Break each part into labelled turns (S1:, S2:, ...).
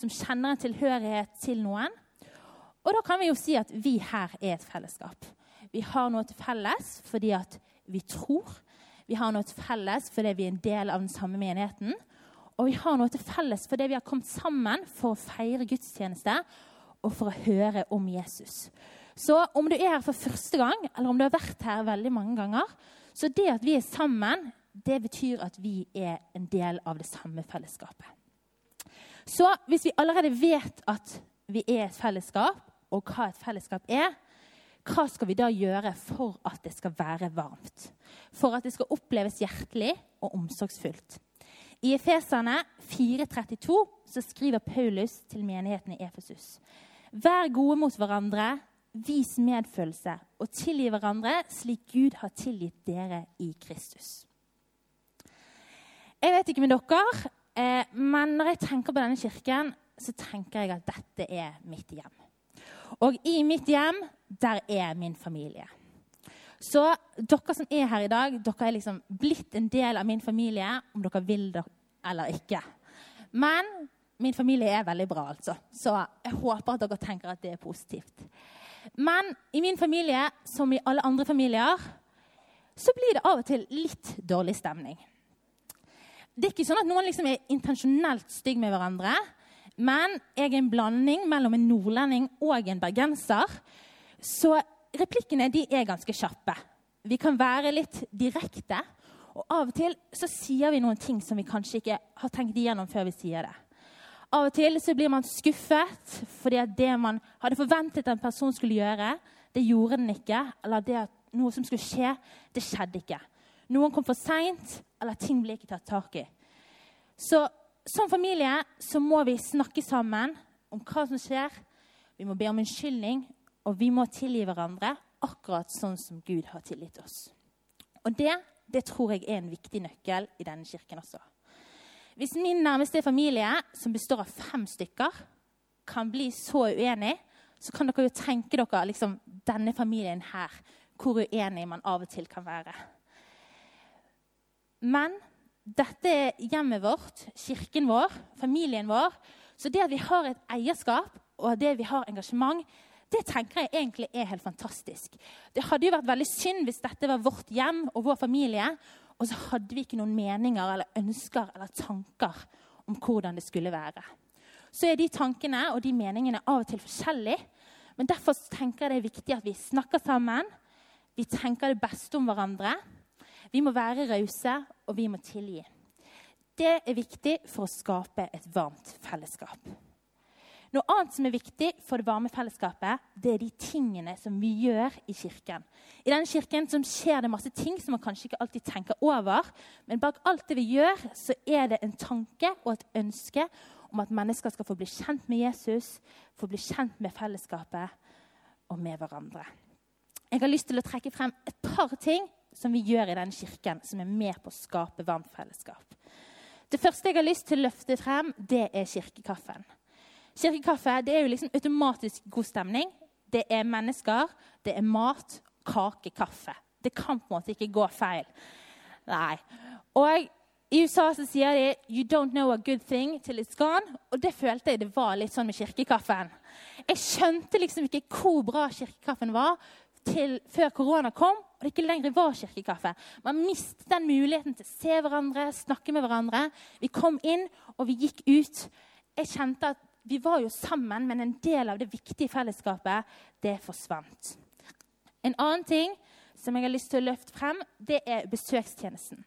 S1: som kjenner en tilhørighet til noen. Og da kan vi jo si at vi her er et fellesskap. Vi har noe til felles fordi at vi tror. Vi har noe til felles fordi vi er en del av den samme menigheten. Og vi har noe til felles fordi vi har kommet sammen for å feire gudstjeneste og for å høre om Jesus. Så om du er her for første gang, eller om du har vært her veldig mange ganger, så det at vi er sammen, det betyr at vi er en del av det samme fellesskapet. Så hvis vi allerede vet at vi er et fellesskap, og hva et fellesskap er, hva skal vi da gjøre for at det skal være varmt? For at det skal oppleves hjertelig og omsorgsfullt? I Efeserne 4,32 så skriver Paulus til menigheten i Efesus. Vær gode mot hverandre, vis medfølelse og tilgi hverandre slik Gud har tilgitt dere i Kristus. Jeg vet ikke med dere, eh, men når jeg tenker på denne kirken, så tenker jeg at dette er mitt hjem. Og i mitt hjem, der er min familie. Så dere som er her i dag, dere er liksom blitt en del av min familie, om dere vil det eller ikke. Men min familie er veldig bra, altså. Så jeg håper at dere tenker at det er positivt. Men i min familie, som i alle andre familier, så blir det av og til litt dårlig stemning. Det er ikke sånn at noen liksom er intensjonelt stygge med hverandre. Men jeg er en blanding mellom en nordlending og en bergenser. Så replikkene de er ganske kjappe. Vi kan være litt direkte. Og av og til så sier vi noen ting som vi kanskje ikke har tenkt igjennom før vi sier det. Av og til så blir man skuffet fordi at det man hadde forventet en person skulle gjøre, det gjorde den ikke. Eller det at noe som skulle skje, det skjedde ikke. Noen kom for seint, eller ting ble ikke tatt tak i. Så som familie så må vi snakke sammen om hva som skjer. Vi må be om unnskyldning, og vi må tilgi hverandre akkurat sånn som Gud har tilgitt oss. Og det, det tror jeg er en viktig nøkkel i denne kirken også. Hvis min nærmeste familie, som består av fem stykker, kan bli så uenig, så kan dere jo tenke dere liksom, denne familien her, hvor uenig man av og til kan være. Men dette er hjemmet vårt, kirken vår, familien vår. Så det at vi har et eierskap og det vi har engasjement, det tenker jeg egentlig er helt fantastisk. Det hadde jo vært veldig synd hvis dette var vårt hjem og vår familie, og så hadde vi ikke noen meninger eller ønsker eller tanker om hvordan det skulle være. Så er de tankene og de meningene av og til forskjellige. Men derfor tenker jeg det er viktig at vi snakker sammen. Vi tenker det beste om hverandre. Vi må være rause, og vi må tilgi. Det er viktig for å skape et varmt fellesskap. Noe annet som er viktig for det varme fellesskapet, det er de tingene som vi gjør i kirken. I denne kirken skjer det masse ting som man kanskje ikke alltid tenker over. Men bak alt det vi gjør, så er det en tanke og et ønske om at mennesker skal få bli kjent med Jesus, få bli kjent med fellesskapet og med hverandre. Jeg har lyst til å trekke frem et par ting som vi gjør i denne kirken, som er med på å skape varmt fellesskap. Det første jeg har lyst til å løfte frem, det er kirkekaffen. Kirkekaffe det er jo liksom automatisk god stemning. Det er mennesker, det er mat, kake, kaffe. Det kan på en måte ikke gå feil. Nei. Og i USA så sier de 'you don't know a good thing till it's gone'. Og det følte jeg det var litt sånn med kirkekaffen. Jeg skjønte liksom ikke hvor bra kirkekaffen var til før korona kom og det ikke lenger var kirkekaffe. Man mistet den muligheten til å se hverandre, snakke med hverandre. Vi kom inn, og vi gikk ut. Jeg kjente at vi var jo sammen, men en del av det viktige fellesskapet det forsvant. En annen ting som jeg har lyst til å løfte frem, det er besøkstjenesten.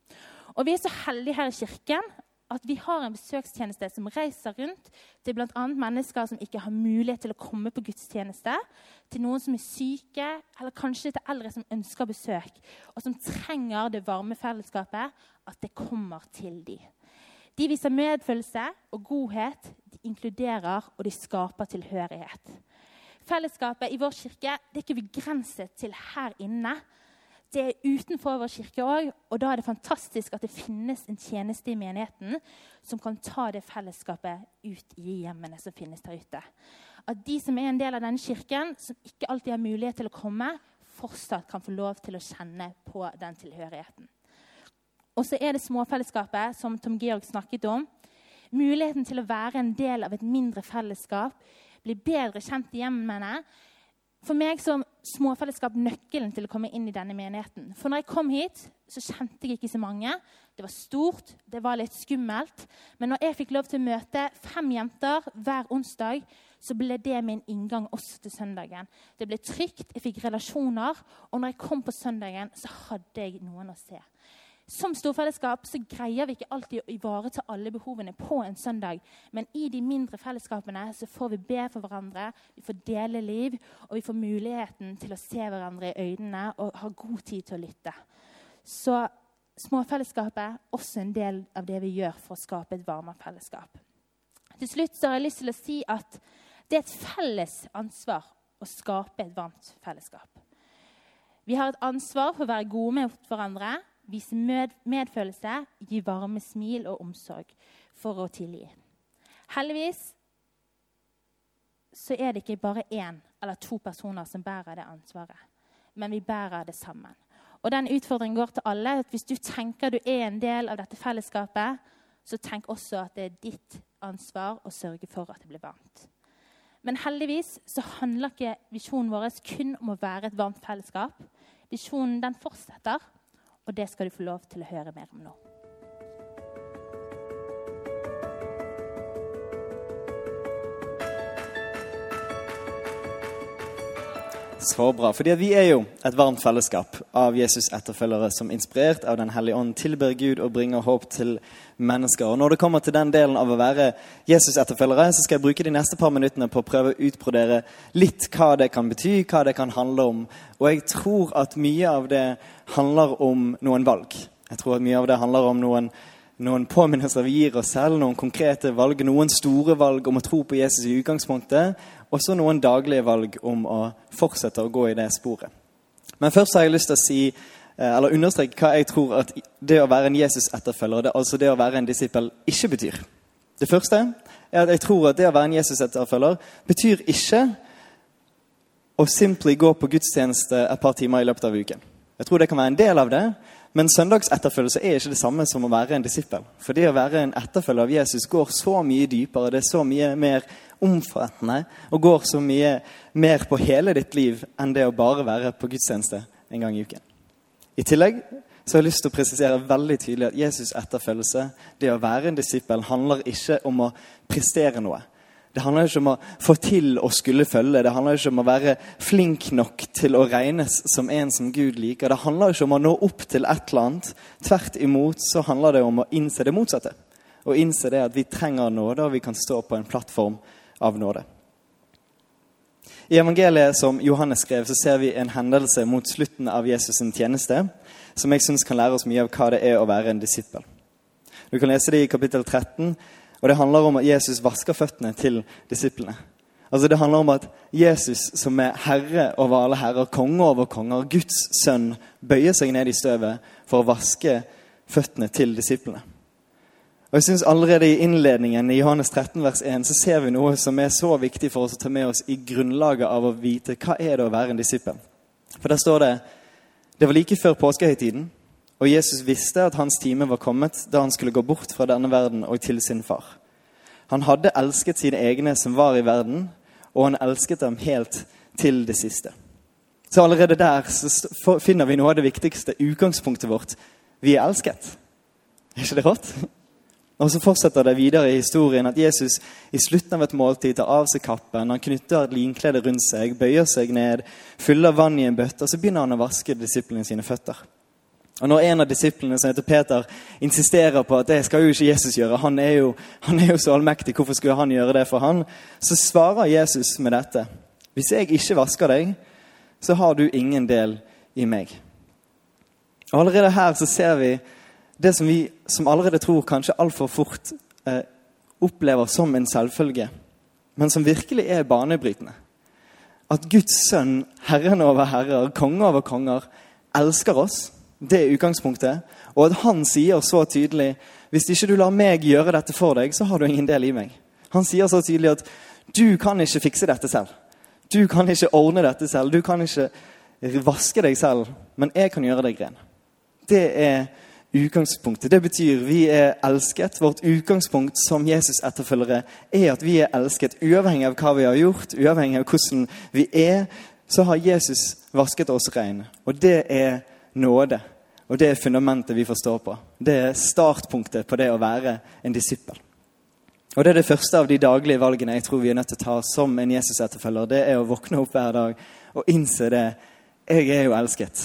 S1: Og Vi er så heldige her i kirken at vi har en besøkstjeneste som reiser rundt til bl.a. mennesker som ikke har mulighet til å komme på gudstjeneste, til noen som er syke, eller kanskje til eldre som ønsker besøk, og som trenger det varme fellesskapet, at det kommer til dem. De viser medfølelse og godhet. De inkluderer, og de skaper tilhørighet. Fellesskapet i vår kirke det er ikke begrenset til her inne. Det er utenfor vår kirke òg, og da er det fantastisk at det finnes en tjeneste i menigheten som kan ta det fellesskapet ut i hjemmene som finnes der ute. At de som er en del av denne kirken, som ikke alltid har mulighet til å komme, fortsatt kan få lov til å kjenne på den tilhørigheten. Og så er det småfellesskapet, som Tom Georg snakket om. Muligheten til å være en del av et mindre fellesskap, bli bedre kjent i hjemmene. For meg som småfellesskap nøkkelen til å komme inn i denne menigheten. For når jeg kom hit, så kjente jeg ikke så mange. Det var stort, det var litt skummelt. Men når jeg fikk lov til å møte fem jenter hver onsdag, så ble det min inngang også til søndagen. Det ble trygt, jeg fikk relasjoner, og når jeg kom på søndagen, så hadde jeg noen å se. Som storfellesskap så greier vi ikke alltid å ivareta alle behovene på en søndag. Men i de mindre fellesskapene så får vi be for hverandre, vi får dele liv, og vi får muligheten til å se hverandre i øynene og ha god tid til å lytte. Så småfellesskapet er også en del av det vi gjør for å skape et varmere fellesskap. Til slutt så har jeg lyst til å si at det er et felles ansvar å skape et varmt fellesskap. Vi har et ansvar for å være gode med hverandre, vise medfølelse, gi varme smil og omsorg for å tilgi. Heldigvis så er det ikke bare én eller to personer som bærer det ansvaret, men vi bærer det sammen. Og den utfordringen går til alle. at Hvis du tenker du er en del av dette fellesskapet, så tenk også at det er ditt ansvar å sørge for at det blir varmt. Men heldigvis så handler ikke visjonen vår kun om å være et varmt fellesskap. Visjonen den fortsetter, og det skal du få lov til å høre mer om nå.
S2: Så bra. Fordi Vi er jo et varmt fellesskap av Jesus' etterfølgere som inspirert av Den hellige ånd tilber Gud og bringer håp til mennesker. Og Når det kommer til den delen av å være Jesus' etterfølgere, så skal jeg bruke de neste par minuttene på å prøve å utbrodere litt hva det kan bety, hva det kan handle om. Og jeg tror at mye av det handler om noen valg. Jeg tror at mye av det handler om noen noen påminnelser vi gir oss selv, noen konkrete valg, noen store valg om å tro på Jesus i utgangspunktet, og så noen daglige valg om å fortsette å gå i det sporet. Men først har jeg lyst til å si, eh, eller understreke hva jeg tror at det å være en Jesus-etterfølger, altså det å være en disippel, ikke betyr. Det første er at jeg tror at det å være en Jesus-etterfølger betyr ikke å simply gå på gudstjeneste et par timer i løpet av uken. Jeg tror det kan være en del av det, men søndagsetterfølgelse er ikke det samme som å være en disippel. For det å være en etterfølger av Jesus går så mye dypere, det er så mye mer omfattende og går så mye mer på hele ditt liv enn det å bare være på gudstjeneste en gang i uken. I tillegg så har jeg lyst til å presisere veldig tydelig at Jesus' etterfølgelse, det å være en disippel, handler ikke om å prestere noe. Det handler ikke om å få til å skulle følge. Det handler ikke om å være flink nok til å regnes som en som Gud liker. Det handler ikke om å nå opp til et eller annet. Tvert imot så handler det om å innse det motsatte. Å innse det at vi trenger nåde, og vi kan stå på en plattform av nåde. I evangeliet som Johannes skrev, så ser vi en hendelse mot slutten av Jesus' sin tjeneste som jeg syns kan lære oss mye av hva det er å være en disippel. Du kan lese det i kapittel 13 og det handler om at Jesus vasker føttene til disiplene. Altså Det handler om at Jesus, som er herre over alle herrer, konge over konger, Guds sønn, bøyer seg ned i støvet for å vaske føttene til disiplene. Og jeg synes Allerede i innledningen i Johannes 13, vers 1 så ser vi noe som er så viktig for oss å ta med oss i grunnlaget av å vite hva er det å være en disippel. For Der står det det var like før påskehøytiden. Og Jesus visste at hans time var kommet da han skulle gå bort fra denne verden og til sin far. Han hadde elsket sine egne som var i verden, og han elsket dem helt til det siste. Så allerede der så finner vi noe av det viktigste utgangspunktet vårt. Vi er elsket. Er ikke det rått? Og så fortsetter det videre i historien at Jesus i slutten av et måltid tar av seg kappen, han knytter et linklede rundt seg, bøyer seg ned, fyller vann i en bøtte, og så begynner han å vaske disiplene sine føtter. Og Når en av disiplene som heter Peter, insisterer på at det skal jo ikke Jesus gjøre, han er jo, han er jo så allmektig, hvorfor skulle han gjøre det for han? Så svarer Jesus med dette. Hvis jeg ikke vasker deg, så har du ingen del i meg. Og Allerede her så ser vi det som vi som allerede tror kanskje altfor fort eh, opplever som en selvfølge, men som virkelig er banebrytende. At Guds sønn, Herren over herrer, konge over konger, elsker oss. Det er utgangspunktet. Og at han sier så tydelig hvis ikke du lar meg gjøre dette for deg, så har du ingen del i meg. Han sier så tydelig at du kan ikke fikse dette selv. Du kan ikke ordne dette selv. Du kan ikke vaske deg selv, men jeg kan gjøre deg ren. Det er utgangspunktet. Det betyr vi er elsket. Vårt utgangspunkt som Jesus-etterfølgere er at vi er elsket uavhengig av hva vi har gjort, uavhengig av hvordan vi er. Så har Jesus vasket oss ren. Og det er nåde. Og det er fundamentet vi får stå på. Det er startpunktet på det å være en disippel. Og Det er det første av de daglige valgene jeg tror vi er nødt til å ta som en Jesus-etterfølger. Det er å våkne opp hver dag og innse det. Jeg er jo elsket.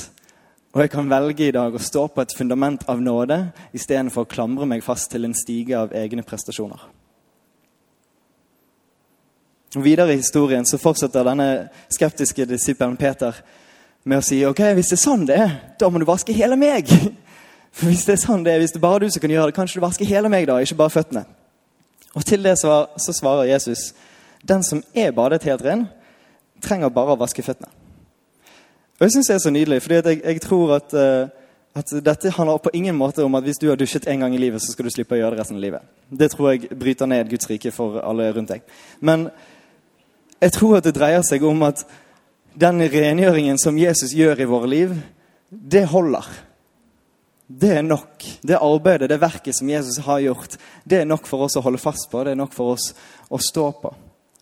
S2: Og jeg kan velge i dag å stå på et fundament av nåde istedenfor å klamre meg fast til en stige av egne prestasjoner. Og Videre i historien så fortsetter denne skeptiske disippelen Peter med å si ok, hvis det er sånn det er, da må du vaske hele meg. For Hvis det er sånn det er, hvis det er bare du som kan gjøre det, kanskje du vasker hele meg, da, ikke bare føttene. Og Til det så, så svarer Jesus den som er badet helt ren, trenger bare å vaske føttene. Og Jeg syns det er så nydelig, fordi jeg, jeg, tror at, uh, at, dette handler på ingen måte om at hvis du har dusjet en gang i livet, så skal du slippe å gjøre det resten av livet. Det tror jeg bryter ned Guds rike for alle rundt deg. Men jeg tror at det dreier seg om at den rengjøringen som Jesus gjør i våre liv, det holder. Det er nok. Det arbeidet, det verket som Jesus har gjort, det er nok for oss å holde fast på. Det er nok for oss å stå på.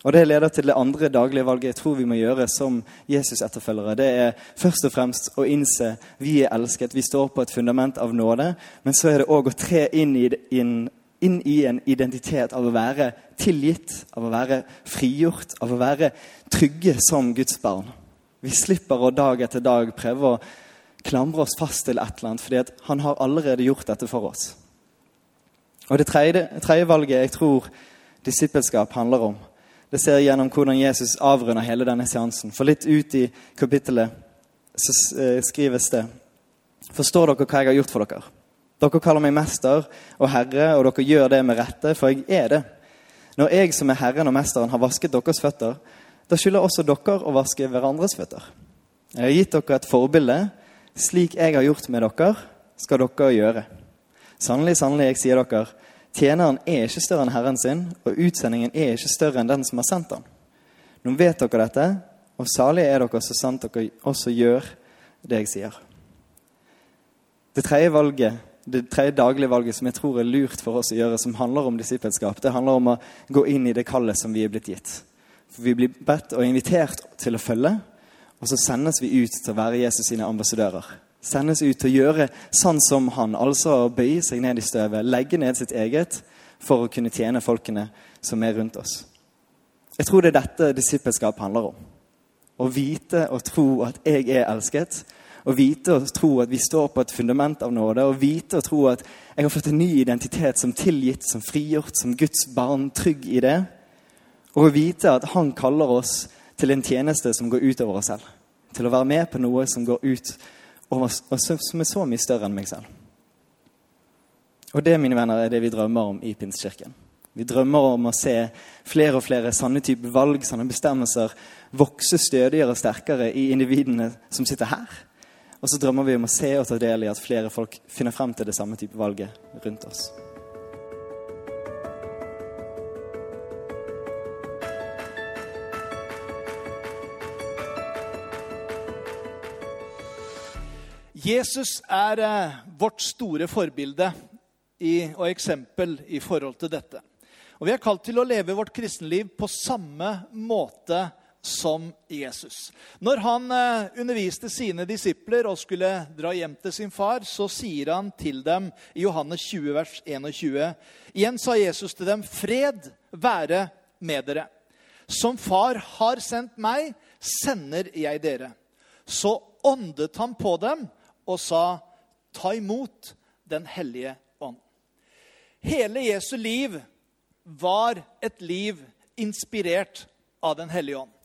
S2: Og Det leder til det andre daglige valget jeg tror vi må gjøre som Jesus-etterfølgere. Det er først og fremst å innse vi er elsket, vi står på et fundament av nåde. Men så er det òg å tre inn i, inn, inn i, en identitet av å være tilgitt, av å være frigjort, av å være trygge som Guds barn. Vi slipper å dag etter dag prøve å klamre oss fast til et eller annet, fordi han har allerede gjort dette for oss. Og Det tredje, tredje valget jeg tror disippelskap handler om, det ser gjennom hvordan Jesus avrunder hele denne seansen. For litt ut i kapittelet så eh, skrives det Forstår dere hva jeg har gjort for dere? Dere kaller meg mester og herre, og dere gjør det med rette, for jeg er det. Når jeg som er Herren og Mesteren har vasket deres føtter, da skylder også dere å vaske hverandres føtter. Jeg har gitt dere et forbilde. Slik jeg har gjort med dere, skal dere gjøre. Sannelig, sannelig, jeg sier dere, Tjeneren er ikke større enn herren sin, og utsendingen er ikke større enn den som har sendt han. Nå vet dere dette, og salige er dere så sant dere også gjør det jeg sier. Det tredje valget, det tredje daglige valget som jeg tror er lurt for oss å gjøre, som handler om disippelskap, det handler om å gå inn i det kallet som vi er blitt gitt. For Vi blir bedt og invitert til å følge, og så sendes vi ut til å være Jesus sine ambassadører sendes ut til å gjøre sånn som han. Altså å bøye seg ned i støvet, legge ned sitt eget for å kunne tjene folkene som er rundt oss. Jeg tror det er dette disippelskap handler om. Å vite og tro at jeg er elsket. Å vite og tro at vi står på et fundament av nåde. Å vite og tro at jeg har fått en ny identitet som tilgitt, som frigjort, som Guds barn, trygg i det. Og å vite at Han kaller oss til en tjeneste som går ut over oss selv. Til å være med på noe som går ut over og som er så mye større enn meg selv. Og det mine venner, er det vi drømmer om i Pinsekirken. Vi drømmer om å se flere og flere sanne typer valg, sanne bestemmelser, vokse stødigere og sterkere i individene som sitter her. Og så drømmer vi om å se og ta del i at flere folk finner frem til det samme type valget rundt oss.
S3: Jesus er eh, vårt store forbilde i, og eksempel i forhold til dette. Og Vi er kalt til å leve vårt kristenliv på samme måte som Jesus. Når han eh, underviste sine disipler og skulle dra hjem til sin far, så sier han til dem i Johannes 20, vers 21 Igjen sa Jesus til dem, 'Fred være med dere.' Som far har sendt meg, sender jeg dere. Så åndet han på dem og sa, 'Ta imot Den hellige ånd'. Hele Jesu liv var et liv inspirert av Den hellige ånd.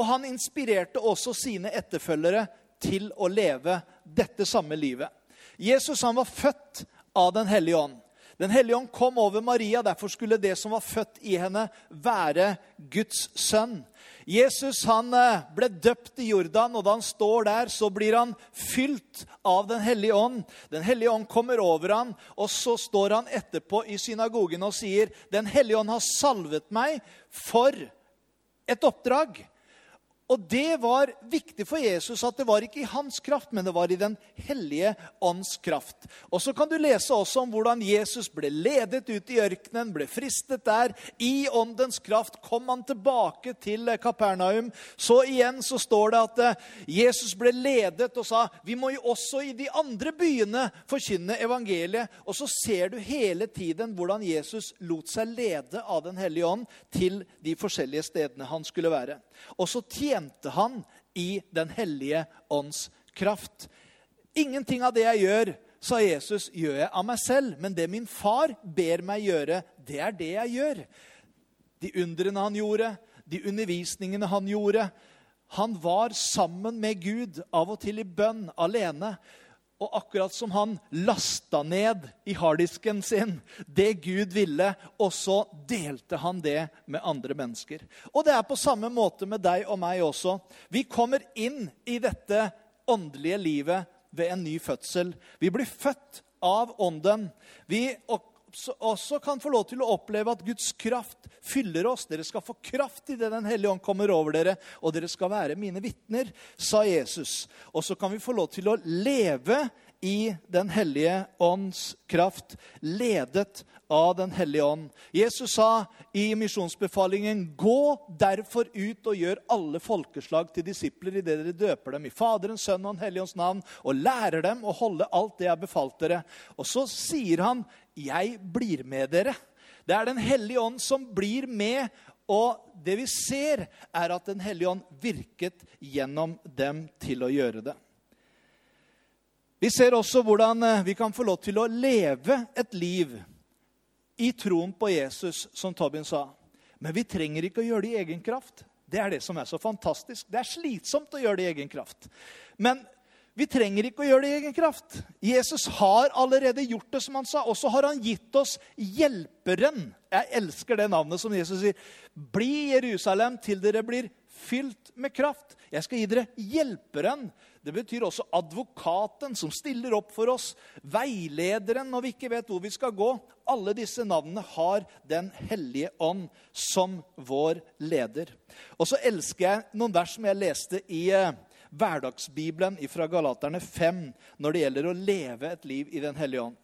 S3: Og han inspirerte også sine etterfølgere til å leve dette samme livet. Jesus han var født av Den hellige ånd. Den hellige ånd kom over Maria, derfor skulle det som var født i henne, være Guds sønn. Jesus han eh, ble døpt i Jordan, og da han står der, så blir han fylt av Den hellige ånd. Den hellige ånd kommer over ham, og så står han etterpå i synagogen og sier, 'Den hellige ånd har salvet meg for et oppdrag.' Og det var viktig for Jesus at det var ikke i hans kraft, men det var i Den hellige ånds kraft. Og så kan du lese også om hvordan Jesus ble ledet ut i ørkenen, ble fristet der. I åndens kraft kom han tilbake til Kapernaum. Så igjen så står det at eh, Jesus ble ledet og sa vi må jo også i de andre byene forkynne evangeliet. Og så ser du hele tiden hvordan Jesus lot seg lede av Den hellige ånd til de forskjellige stedene han skulle være. Og så tjente han i Den hellige ånds kraft. Ingenting av det jeg gjør, sa Jesus, gjør jeg av meg selv. Men det min far ber meg gjøre, det er det jeg gjør. De undrene han gjorde, de undervisningene han gjorde. Han var sammen med Gud, av og til i bønn, alene. Og akkurat som han lasta ned i harddisken sin det Gud ville, og så delte han det med andre mennesker. Og det er på samme måte med deg og meg også. Vi kommer inn i dette åndelige livet ved en ny fødsel. Vi blir født av Ånden. Vi også kan få lov til å oppleve at Guds kraft fyller oss. Dere skal få kraft idet Den hellige ånd kommer over dere, og dere skal være mine vitner, sa Jesus. Og så kan vi få lov til å leve i Den hellige ånds kraft, ledet av Den hellige ånd. Jesus sa i misjonsbefalingen.: Gå derfor ut og gjør alle folkeslag til disipler idet dere døper dem i Faderens, Sønn og Den hellige ånds navn, og lærer dem å holde alt det jeg har dere. Og så sier han 'Jeg blir med dere'. Det er Den hellige ånd som blir med, og det vi ser, er at Den hellige ånd virket gjennom dem til å gjøre det. Vi ser også hvordan eh, vi kan få lov til å leve et liv i troen på Jesus, som Tobin sa. Men vi trenger ikke å gjøre det i egen kraft. Det er det som er så fantastisk. Det er slitsomt å gjøre det i egen kraft. Men vi trenger ikke å gjøre det i egen kraft. Jesus har allerede gjort det, som han sa. Og så har han gitt oss hjelperen. Jeg elsker det navnet som Jesus sier. Bli Jerusalem til dere blir fylt med kraft. Jeg skal gi dere hjelperen. Det betyr også advokaten som stiller opp for oss. Veilederen når vi ikke vet hvor vi skal gå. Alle disse navnene har Den hellige ånd som vår leder. Og så elsker jeg noen vers som jeg leste i eh, hverdagsbibelen fra Galaterne 5 når det gjelder å leve et liv i Den hellige ånd.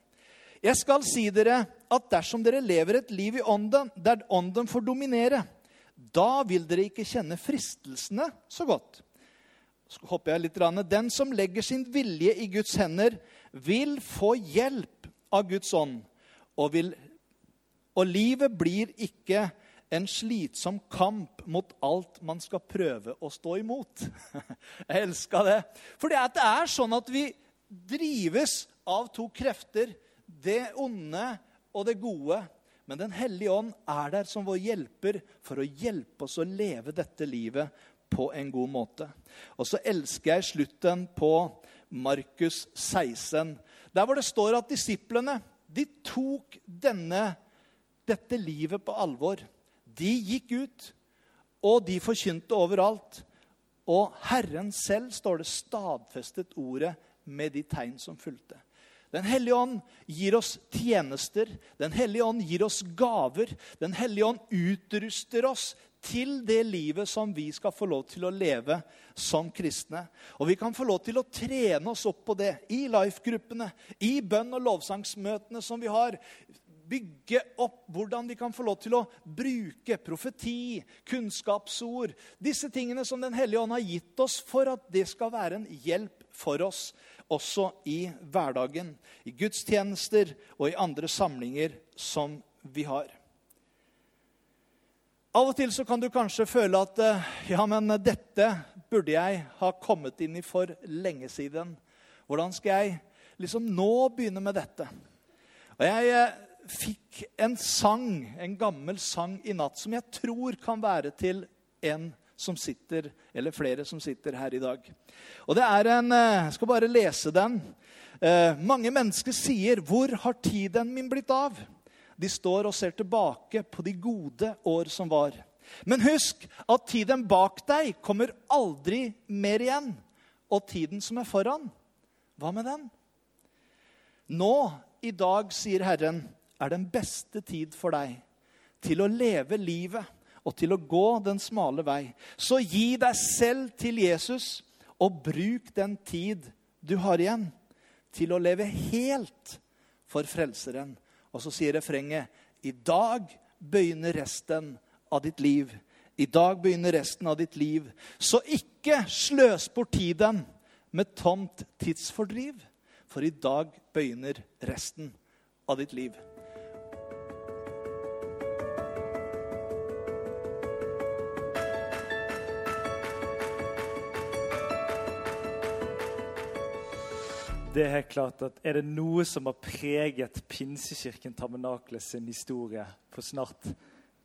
S3: Jeg skal si dere at dersom dere lever et liv i ånden, der ånden får dominere, da vil dere ikke kjenne fristelsene så godt. Så hopper jeg litt. Den som legger sin vilje i Guds hender, vil få hjelp av Guds ånd. Og, vil, og livet blir ikke en slitsom kamp mot alt man skal prøve å stå imot. Jeg elska det. For det er sånn at vi drives av to krefter. Det onde og det gode. Men Den hellige ånd er der som vår hjelper for å hjelpe oss å leve dette livet på en god måte. Og så elsker jeg slutten på Markus 16, der hvor det står at disiplene de tok denne, dette livet på alvor. De gikk ut, og de forkynte overalt. Og Herren selv, står det, stadfestet ordet med de tegn som fulgte. Den hellige ånd gir oss tjenester. Den hellige ånd gir oss gaver. Den hellige ånd utruster oss til det livet som vi skal få lov til å leve som kristne. Og vi kan få lov til å trene oss opp på det i life-gruppene, i bønn- og lovsangsmøtene som vi har bygge opp hvordan vi kan få lov til å bruke profeti, kunnskapsord, disse tingene som Den hellige ånd har gitt oss for at det skal være en hjelp for oss også i hverdagen, i gudstjenester og i andre samlinger som vi har. Av og til så kan du kanskje føle at eh, ja, men dette burde jeg ha kommet inn i for lenge siden. Hvordan skal jeg liksom nå begynne med dette? Og Jeg eh, fikk en sang, en gammel sang i natt som jeg tror kan være til en som sitter, eller flere som sitter her i dag. Og det er en, eh, Jeg skal bare lese den. Eh, mange mennesker sier 'Hvor har tiden min blitt av?' De står og ser tilbake på de gode år som var. Men husk at tiden bak deg kommer aldri mer igjen. Og tiden som er foran, hva med den? Nå, i dag, sier Herren, er den beste tid for deg til å leve livet og til å gå den smale vei. Så gi deg selv til Jesus og bruk den tid du har igjen, til å leve helt for Frelseren. Og så sier refrenget i dag begynner resten av ditt liv. I dag begynner resten av ditt liv. Så ikke sløs bort tiden med tomt tidsfordriv, for i dag begynner resten av ditt liv.
S4: Det er helt klart at Er det noe som har preget Pinsekirken Tabernaklet sin historie på snart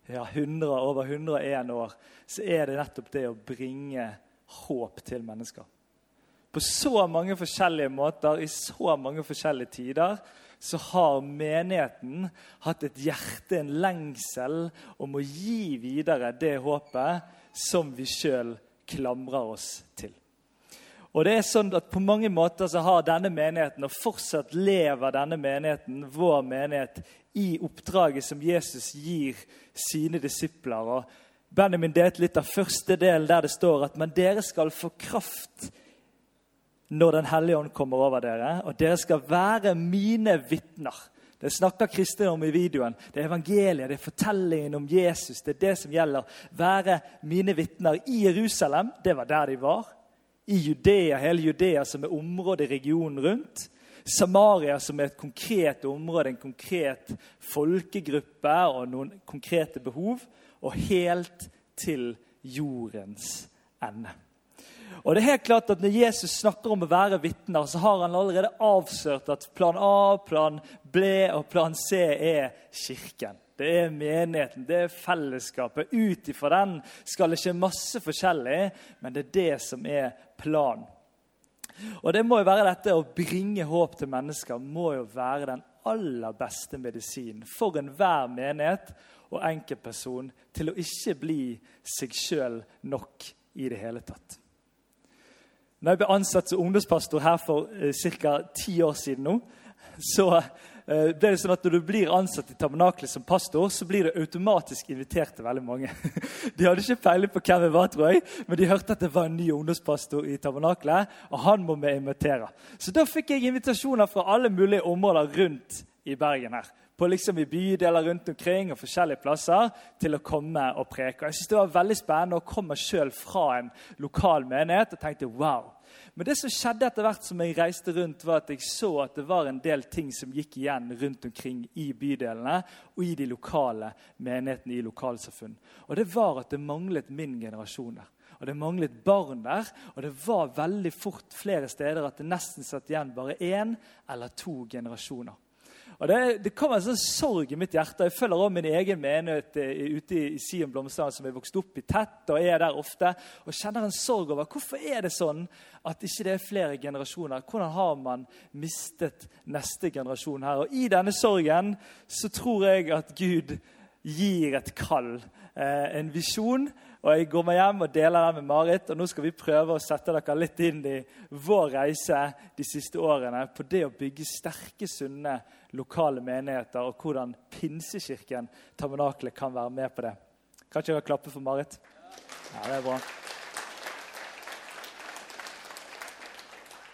S4: ja, 100, over 101 år, så er det nettopp det å bringe håp til mennesker. På så mange forskjellige måter, i så mange forskjellige tider, så har menigheten hatt et hjerte, en lengsel, om å gi videre det håpet som vi sjøl klamrer oss til. Og det er sånn at På mange måter så har denne menigheten, og fortsatt lever denne menigheten, vår menighet, i oppdraget som Jesus gir sine disipler. Og Benjamin delte litt av første delen der det står at men dere skal få kraft når Den hellige ånd kommer over dere, og dere skal være mine vitner. Det snakker Kristin om i videoen. Det er evangeliet, det er fortellingen om Jesus. Det er det som gjelder. Være mine vitner i Jerusalem. Det var der de var i Judea, hele Judea, som er området i regionen rundt. Samaria, som er et konkret område, en konkret folkegruppe og noen konkrete behov. Og helt til jordens ende. Og det er helt klart at Når Jesus snakker om å være vitner, så har han allerede avslørt at plan A, plan B og plan C er kirken. Det er menigheten, det er fellesskapet. Ut ifra den skal det skje masse forskjellig, men det er det som er planen. Og det må jo være dette Å bringe håp til mennesker må jo være den aller beste medisinen for enhver menighet og enkeltperson til å ikke bli seg sjøl nok i det hele tatt. Når jeg ble ansatt som ungdomspastor her for eh, ca. ti år siden, nå, så det er sånn at Når du blir ansatt i tabernakelet som pastor, så blir du automatisk invitert til veldig mange. De hadde ikke peiling på hvem jeg var, tror jeg, men de hørte at det var en ny ungdomspastor i tabernakelet, og han må vi invitere. Så da fikk jeg invitasjoner fra alle mulige områder rundt i Bergen. her, på liksom i bydeler rundt omkring og forskjellige plasser til å komme og preke. Og Jeg synes Det var veldig spennende å komme sjøl fra en lokal menighet og tenkte wow. Men det som skjedde etter hvert som jeg reiste rundt, var at jeg så at det var en del ting som gikk igjen rundt omkring i bydelene og i de lokale menighetene i lokalsamfunn. Og det var at det manglet min generasjon der. Og det manglet barn der, og det var veldig fort flere steder at det nesten satt igjen bare én eller to generasjoner. Og Det, det kom en sånn sorg i mitt hjerte. Jeg følger også min egen menighet eh, ute i Sion Blomstrand, som er vokst opp i tett og er der ofte. Og kjenner en sorg over hvorfor er det sånn at ikke det er flere generasjoner. Hvordan har man mistet neste generasjon her? Og I denne sorgen så tror jeg at Gud gir et kall, eh, en visjon og Jeg går meg hjem og deler den med Marit. og Nå skal vi prøve å sette dere litt inn i vår reise de siste årene på det å bygge sterke, sunne lokale menigheter, og hvordan Pinsekirken Tabernaklet kan være med på det. Kan ikke dere klappe for Marit? Ja, det er bra.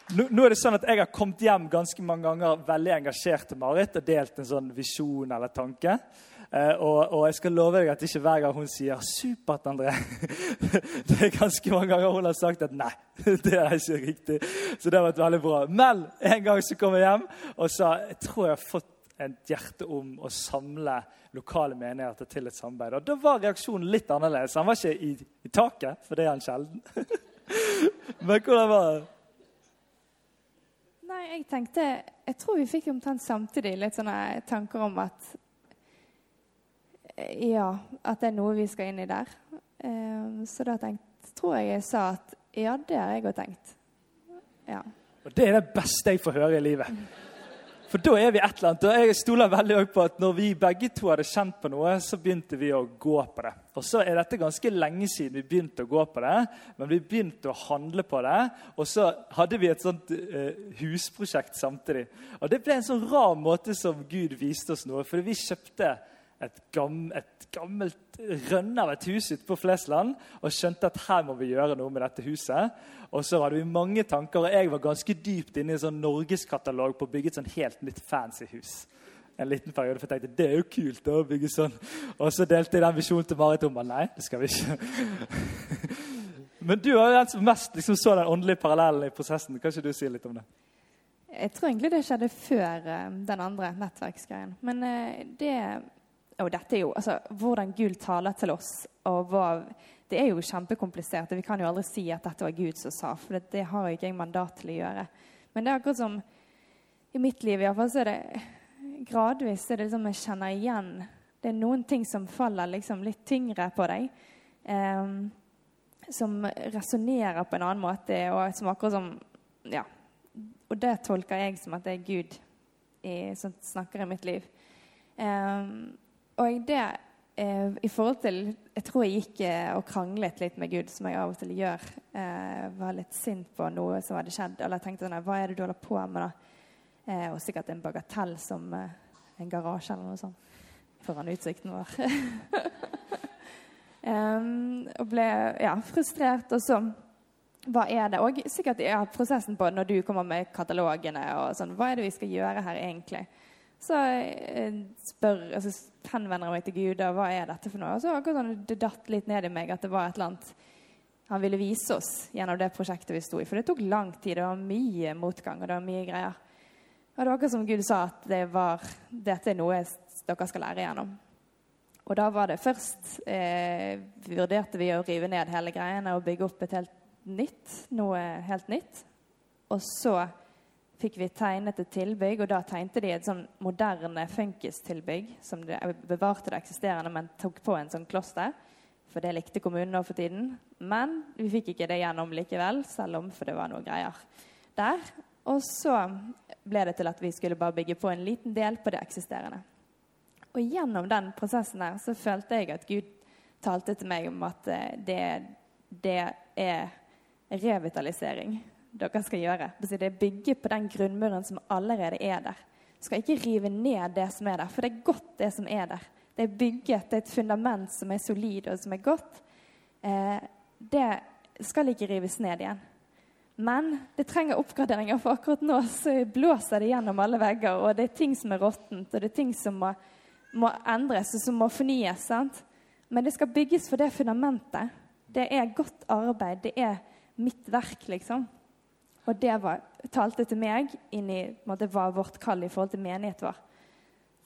S4: Nå, nå, er det sånn at Jeg har kommet hjem ganske mange ganger veldig engasjert til Marit og delt en sånn visjon eller tanke. Eh, og, og, jeg skal love deg at ikke hver gang hun sier 'supert, André' Det er ganske mange ganger hun har sagt at 'nei, det er ikke riktig'. Så det har vært veldig bra. Men en gang så kom jeg hjem og sa jeg tror jeg har fått et hjerte om å samle lokale menigheter til et samarbeid. Og Da var reaksjonen litt annerledes. Han var ikke i, i taket, for det er han sjelden. Men hvordan var det?
S5: Nei, jeg tenkte Jeg tror vi fikk omtrent samtidig litt sånne tanker om at ja, at det er noe vi skal inn i der. Eh, så da tenkt, tror jeg jeg sa at ja, det har jeg òg tenkt. Ja.
S4: Og det er det beste jeg får høre i livet. For da er vi et eller annet. Og jeg stoler veldig på at når vi begge to hadde kjent på noe, så begynte vi å gå på det. Og så er dette ganske lenge siden vi begynte å gå på det, men vi begynte å handle på det. Og så hadde vi et sånt eh, husprosjekt samtidig. Og det ble en sånn rar måte som Gud viste oss noe. For vi kjøpte et, gam, et gammelt rønn av et hus ute på Flesland og skjønte at her må vi gjøre noe med dette huset. Og så hadde vi mange tanker, og jeg var ganske dypt inne i en sånn norgeskatalog på å bygge et sånn helt nytt fancy hus. En liten periode, for jeg tenkte det er jo kult å bygge sånn. Og så delte jeg den visjonen til Marit om at nei, det skal vi ikke. Men du var den som mest liksom, så den åndelige parallellen i prosessen. Kan ikke du si litt om det?
S5: Jeg tror egentlig det skjedde før eh, den andre nettverksgreien. Men eh, det Og dette er jo altså Hvordan Gud taler til oss, og hva Det er jo kjempekomplisert. og Vi kan jo aldri si at dette var Gud som sa, for det, det har ikke jeg mandat til å gjøre. Men det er akkurat som i mitt liv iallfall, så er det gradvis er det liksom jeg kjenner igjen Det er noen ting som faller liksom litt tyngre på deg. Eh, som resonnerer på en annen måte, og som akkurat som Ja. Og det tolker jeg som at det er Gud i, som snakker i mitt liv. Eh, og det eh, i forhold til Jeg tror jeg gikk eh, og kranglet litt med Gud, som jeg av og til gjør. Eh, var litt sint på noe som hadde skjedd. Eller jeg tenkte sånn Hva er det du holder på med, da? Eh, og sikkert en bagatell som eh, en garasje eller noe sånt foran utsikten vår. um, og ble ja, frustrert. Og så Hva er det? Og sikkert ja, prosessen på når du kommer med katalogene og sånn. Hva er det vi skal gjøre her egentlig? Så eh, spør, altså, henvender jeg meg til Gud og hva er dette for noe. Og så akkurat sånn, det datt litt ned i meg at det var et eller annet han ville vise oss gjennom det prosjektet vi sto i. For det tok lang tid, det var mye motgang og det var mye greier. Og det var akkurat som Gud sa at det var, dette er noe dere skal lære gjennom. Og da var det først eh, vurderte vi å rive ned hele greiene og bygge opp et helt nytt, noe helt nytt. Og så fikk vi tegnet et tilbygg, og da tegnte de et sånn moderne funkistilbygg som de bevarte det eksisterende, men tok på en sånn kloster. For det likte kommunen nå for tiden. Men vi fikk ikke det gjennom likevel, selv om for det var noe greier der. Og så ble det til at vi skulle bare bygge på en liten del på det eksisterende. Og gjennom den prosessen her så følte jeg at Gud talte til meg om at eh, det, det er revitalisering dere skal gjøre. Det er bygge på den grunnmuren som allerede er der. Du Skal ikke rive ned det som er der, for det er godt, det som er der. Det er bygget, det er et fundament som er solid og som er godt. Eh, det skal ikke rives ned igjen. Men det trenger oppgraderinger, for akkurat nå så blåser det gjennom alle vegger. Og det er ting som er råttent, og det er ting som må, må endres og som må fornyes. sant? Men det skal bygges for det fundamentet. Det er godt arbeid. Det er mitt verk, liksom. Og det var, talte til meg inn i måte, hva vårt kall i forhold til menighet var.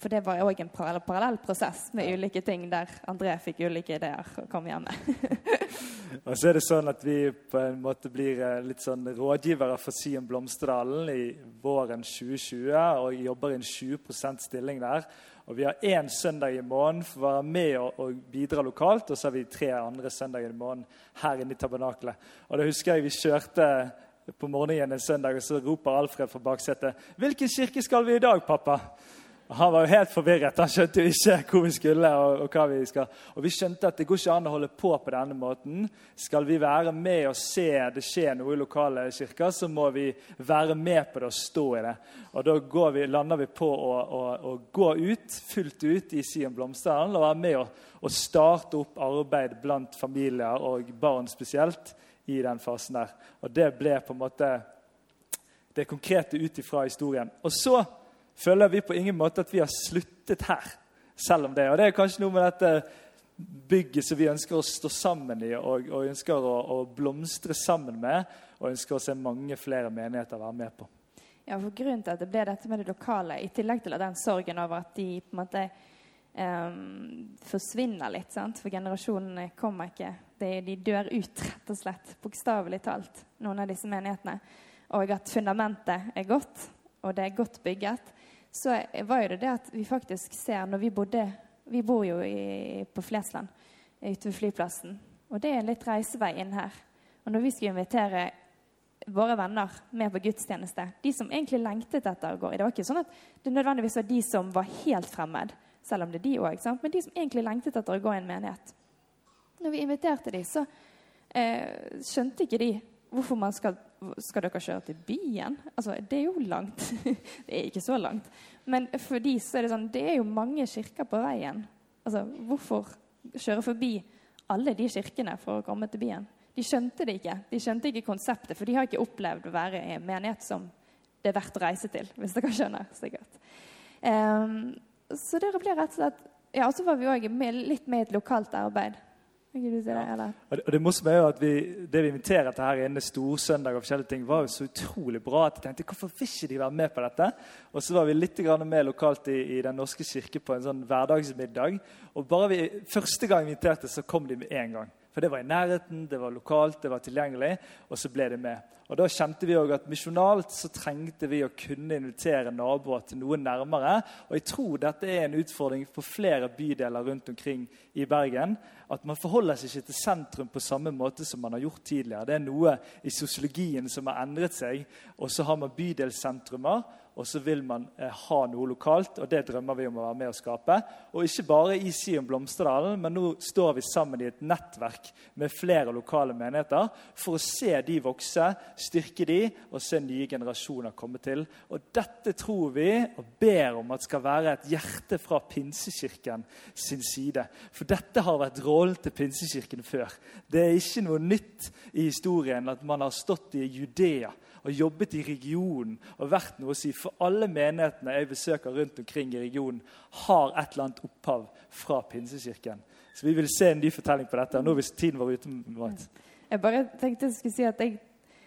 S5: For det var òg en parallell, parallell prosess med ulike ting der André fikk ulike ideer og kom hjem med.
S4: Og så er det sånn at vi på en måte blir eh, litt sånn rådgivere for Sion Blomsterdalen i våren 2020 og jobber i en 20% stilling der. Og Vi har én søndag i måneden for å være med og, og, bidra lokalt. Og så har vi tre andre søndager i måneden her inne i tabernaklet. Og da husker jeg vi kjørte på morgenen en søndag, og så roper Alfred fra baksetet 'Hvilken kirke skal vi i dag, pappa?' Han var jo helt forvirret. Han skjønte jo ikke hvor vi skulle. Og, og, hva vi skal. Og vi skjønte at det går ikke an å holde på på denne måten. Skal vi være med og se det skje noe i lokale kirker, så må vi være med på det og stå i det. Og da vi, lander vi på å, å, å, gå ut fullt ut i Sion Blomsterdalen og være med og, og starte opp arbeid blant familier og barn spesielt i den fasen der. Og det ble på en måte det konkrete ut ifra historien. Og så føler vi på ingen måte at vi har sluttet her, selv om det. Og det er kanskje noe med dette bygget som vi ønsker å stå sammen i og, og ønsker å, å, blomstre sammen med, og ønsker å se mange flere menigheter være med på.
S5: Ja, for Grunnen til at det ble dette med det lokale, i tillegg til den sorgen over at de på en måte um, forsvinner litt, sant? for generasjonene kommer ikke de, de dør ut, rett og slett, bokstavelig talt, noen av disse menighetene, og at fundamentet er godt, og det er godt bygget, så var jo det det at vi faktisk ser når vi bodde Vi bor jo i, på Flesland, ute ved flyplassen. Og det er litt reisevei inn her. Og når vi skal invitere våre venner med på gudstjeneste, de som egentlig lengtet etter å gå Det var ikke sånn at det nødvendigvis var de som var helt fremmed, selv om det er de òg, men de som egentlig lengtet etter å gå i en menighet. Når vi inviterte dem, så eh, skjønte ikke de hvorfor man skal Skal dere kjøre til byen? Altså, det er jo langt. det er ikke så langt. Men for de så er det sånn Det er jo mange kirker på veien. Altså, hvorfor kjøre forbi alle de kirkene for å komme til byen? De skjønte det ikke. De skjønte ikke konseptet, for de har ikke opplevd å være i en menighet som det er verdt å reise til, hvis dere skjønner. sikkert. Um, så dere ble rett og slett Ja, så var vi òg litt med i et lokalt arbeid.
S4: Ja. Og det morsomme er jo at vi, det vi inviterer til her inne, storsøndag og forskjellige ting, var jo så utrolig bra at jeg tenkte hvorfor vil ikke de være med på dette? Og så var vi litt med lokalt i, i Den norske kirke på en sånn hverdagsmiddag. Og bare vi, første gang vi inviterte, så kom de med en gang. For det var i nærheten, det var lokalt, det var tilgjengelig. Og så ble det med. Og Da kjente vi også at misjonalt så trengte vi å kunne invitere naboer til noe nærmere. Og jeg tror dette er en utfordring for flere bydeler rundt omkring i Bergen. At man forholder seg ikke til sentrum på samme måte som man har gjort tidligere. Det er noe i sosiologien som har endret seg. Og så har man bydelssentrumer og så vil man eh, ha noe lokalt. og Det drømmer vi om å være med å skape. Og ikke bare i Sion Blomsterdalen, men nå står vi sammen i et nettverk med flere lokale menigheter for å se de vokse, styrke de og se nye generasjoner komme til. Og Dette tror vi og ber om at skal være et hjerte fra Pinsekirken sin side. For dette har vært rollen til Pinsekirken før. Det er ikke noe nytt i historien at man har stått i Judea og jobbet i regionen og vært noe å si. For alle menighetene jeg besøker rundt omkring i regionen, har et eller annet opphav fra Pinsekirken. Så vi vil se en ny fortelling på dette. og Nå hvis tiden var ute. Mat.
S5: Jeg bare tenkte jeg skulle si at, jeg,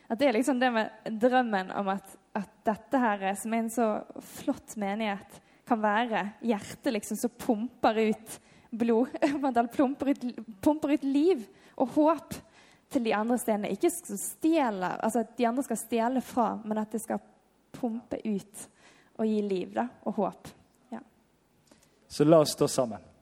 S5: at det er liksom det med drømmen om at, at dette her, som er en så flott menighet, kan være hjertet liksom som pumper ut blod. Pumper ut, pumper ut liv og håp til de andre stedene. Ikke stjele, altså at de andre skal stjele fra, men at det skal pumpe ut og gi liv da, og håp. Ja.
S4: Så la oss stå sammen.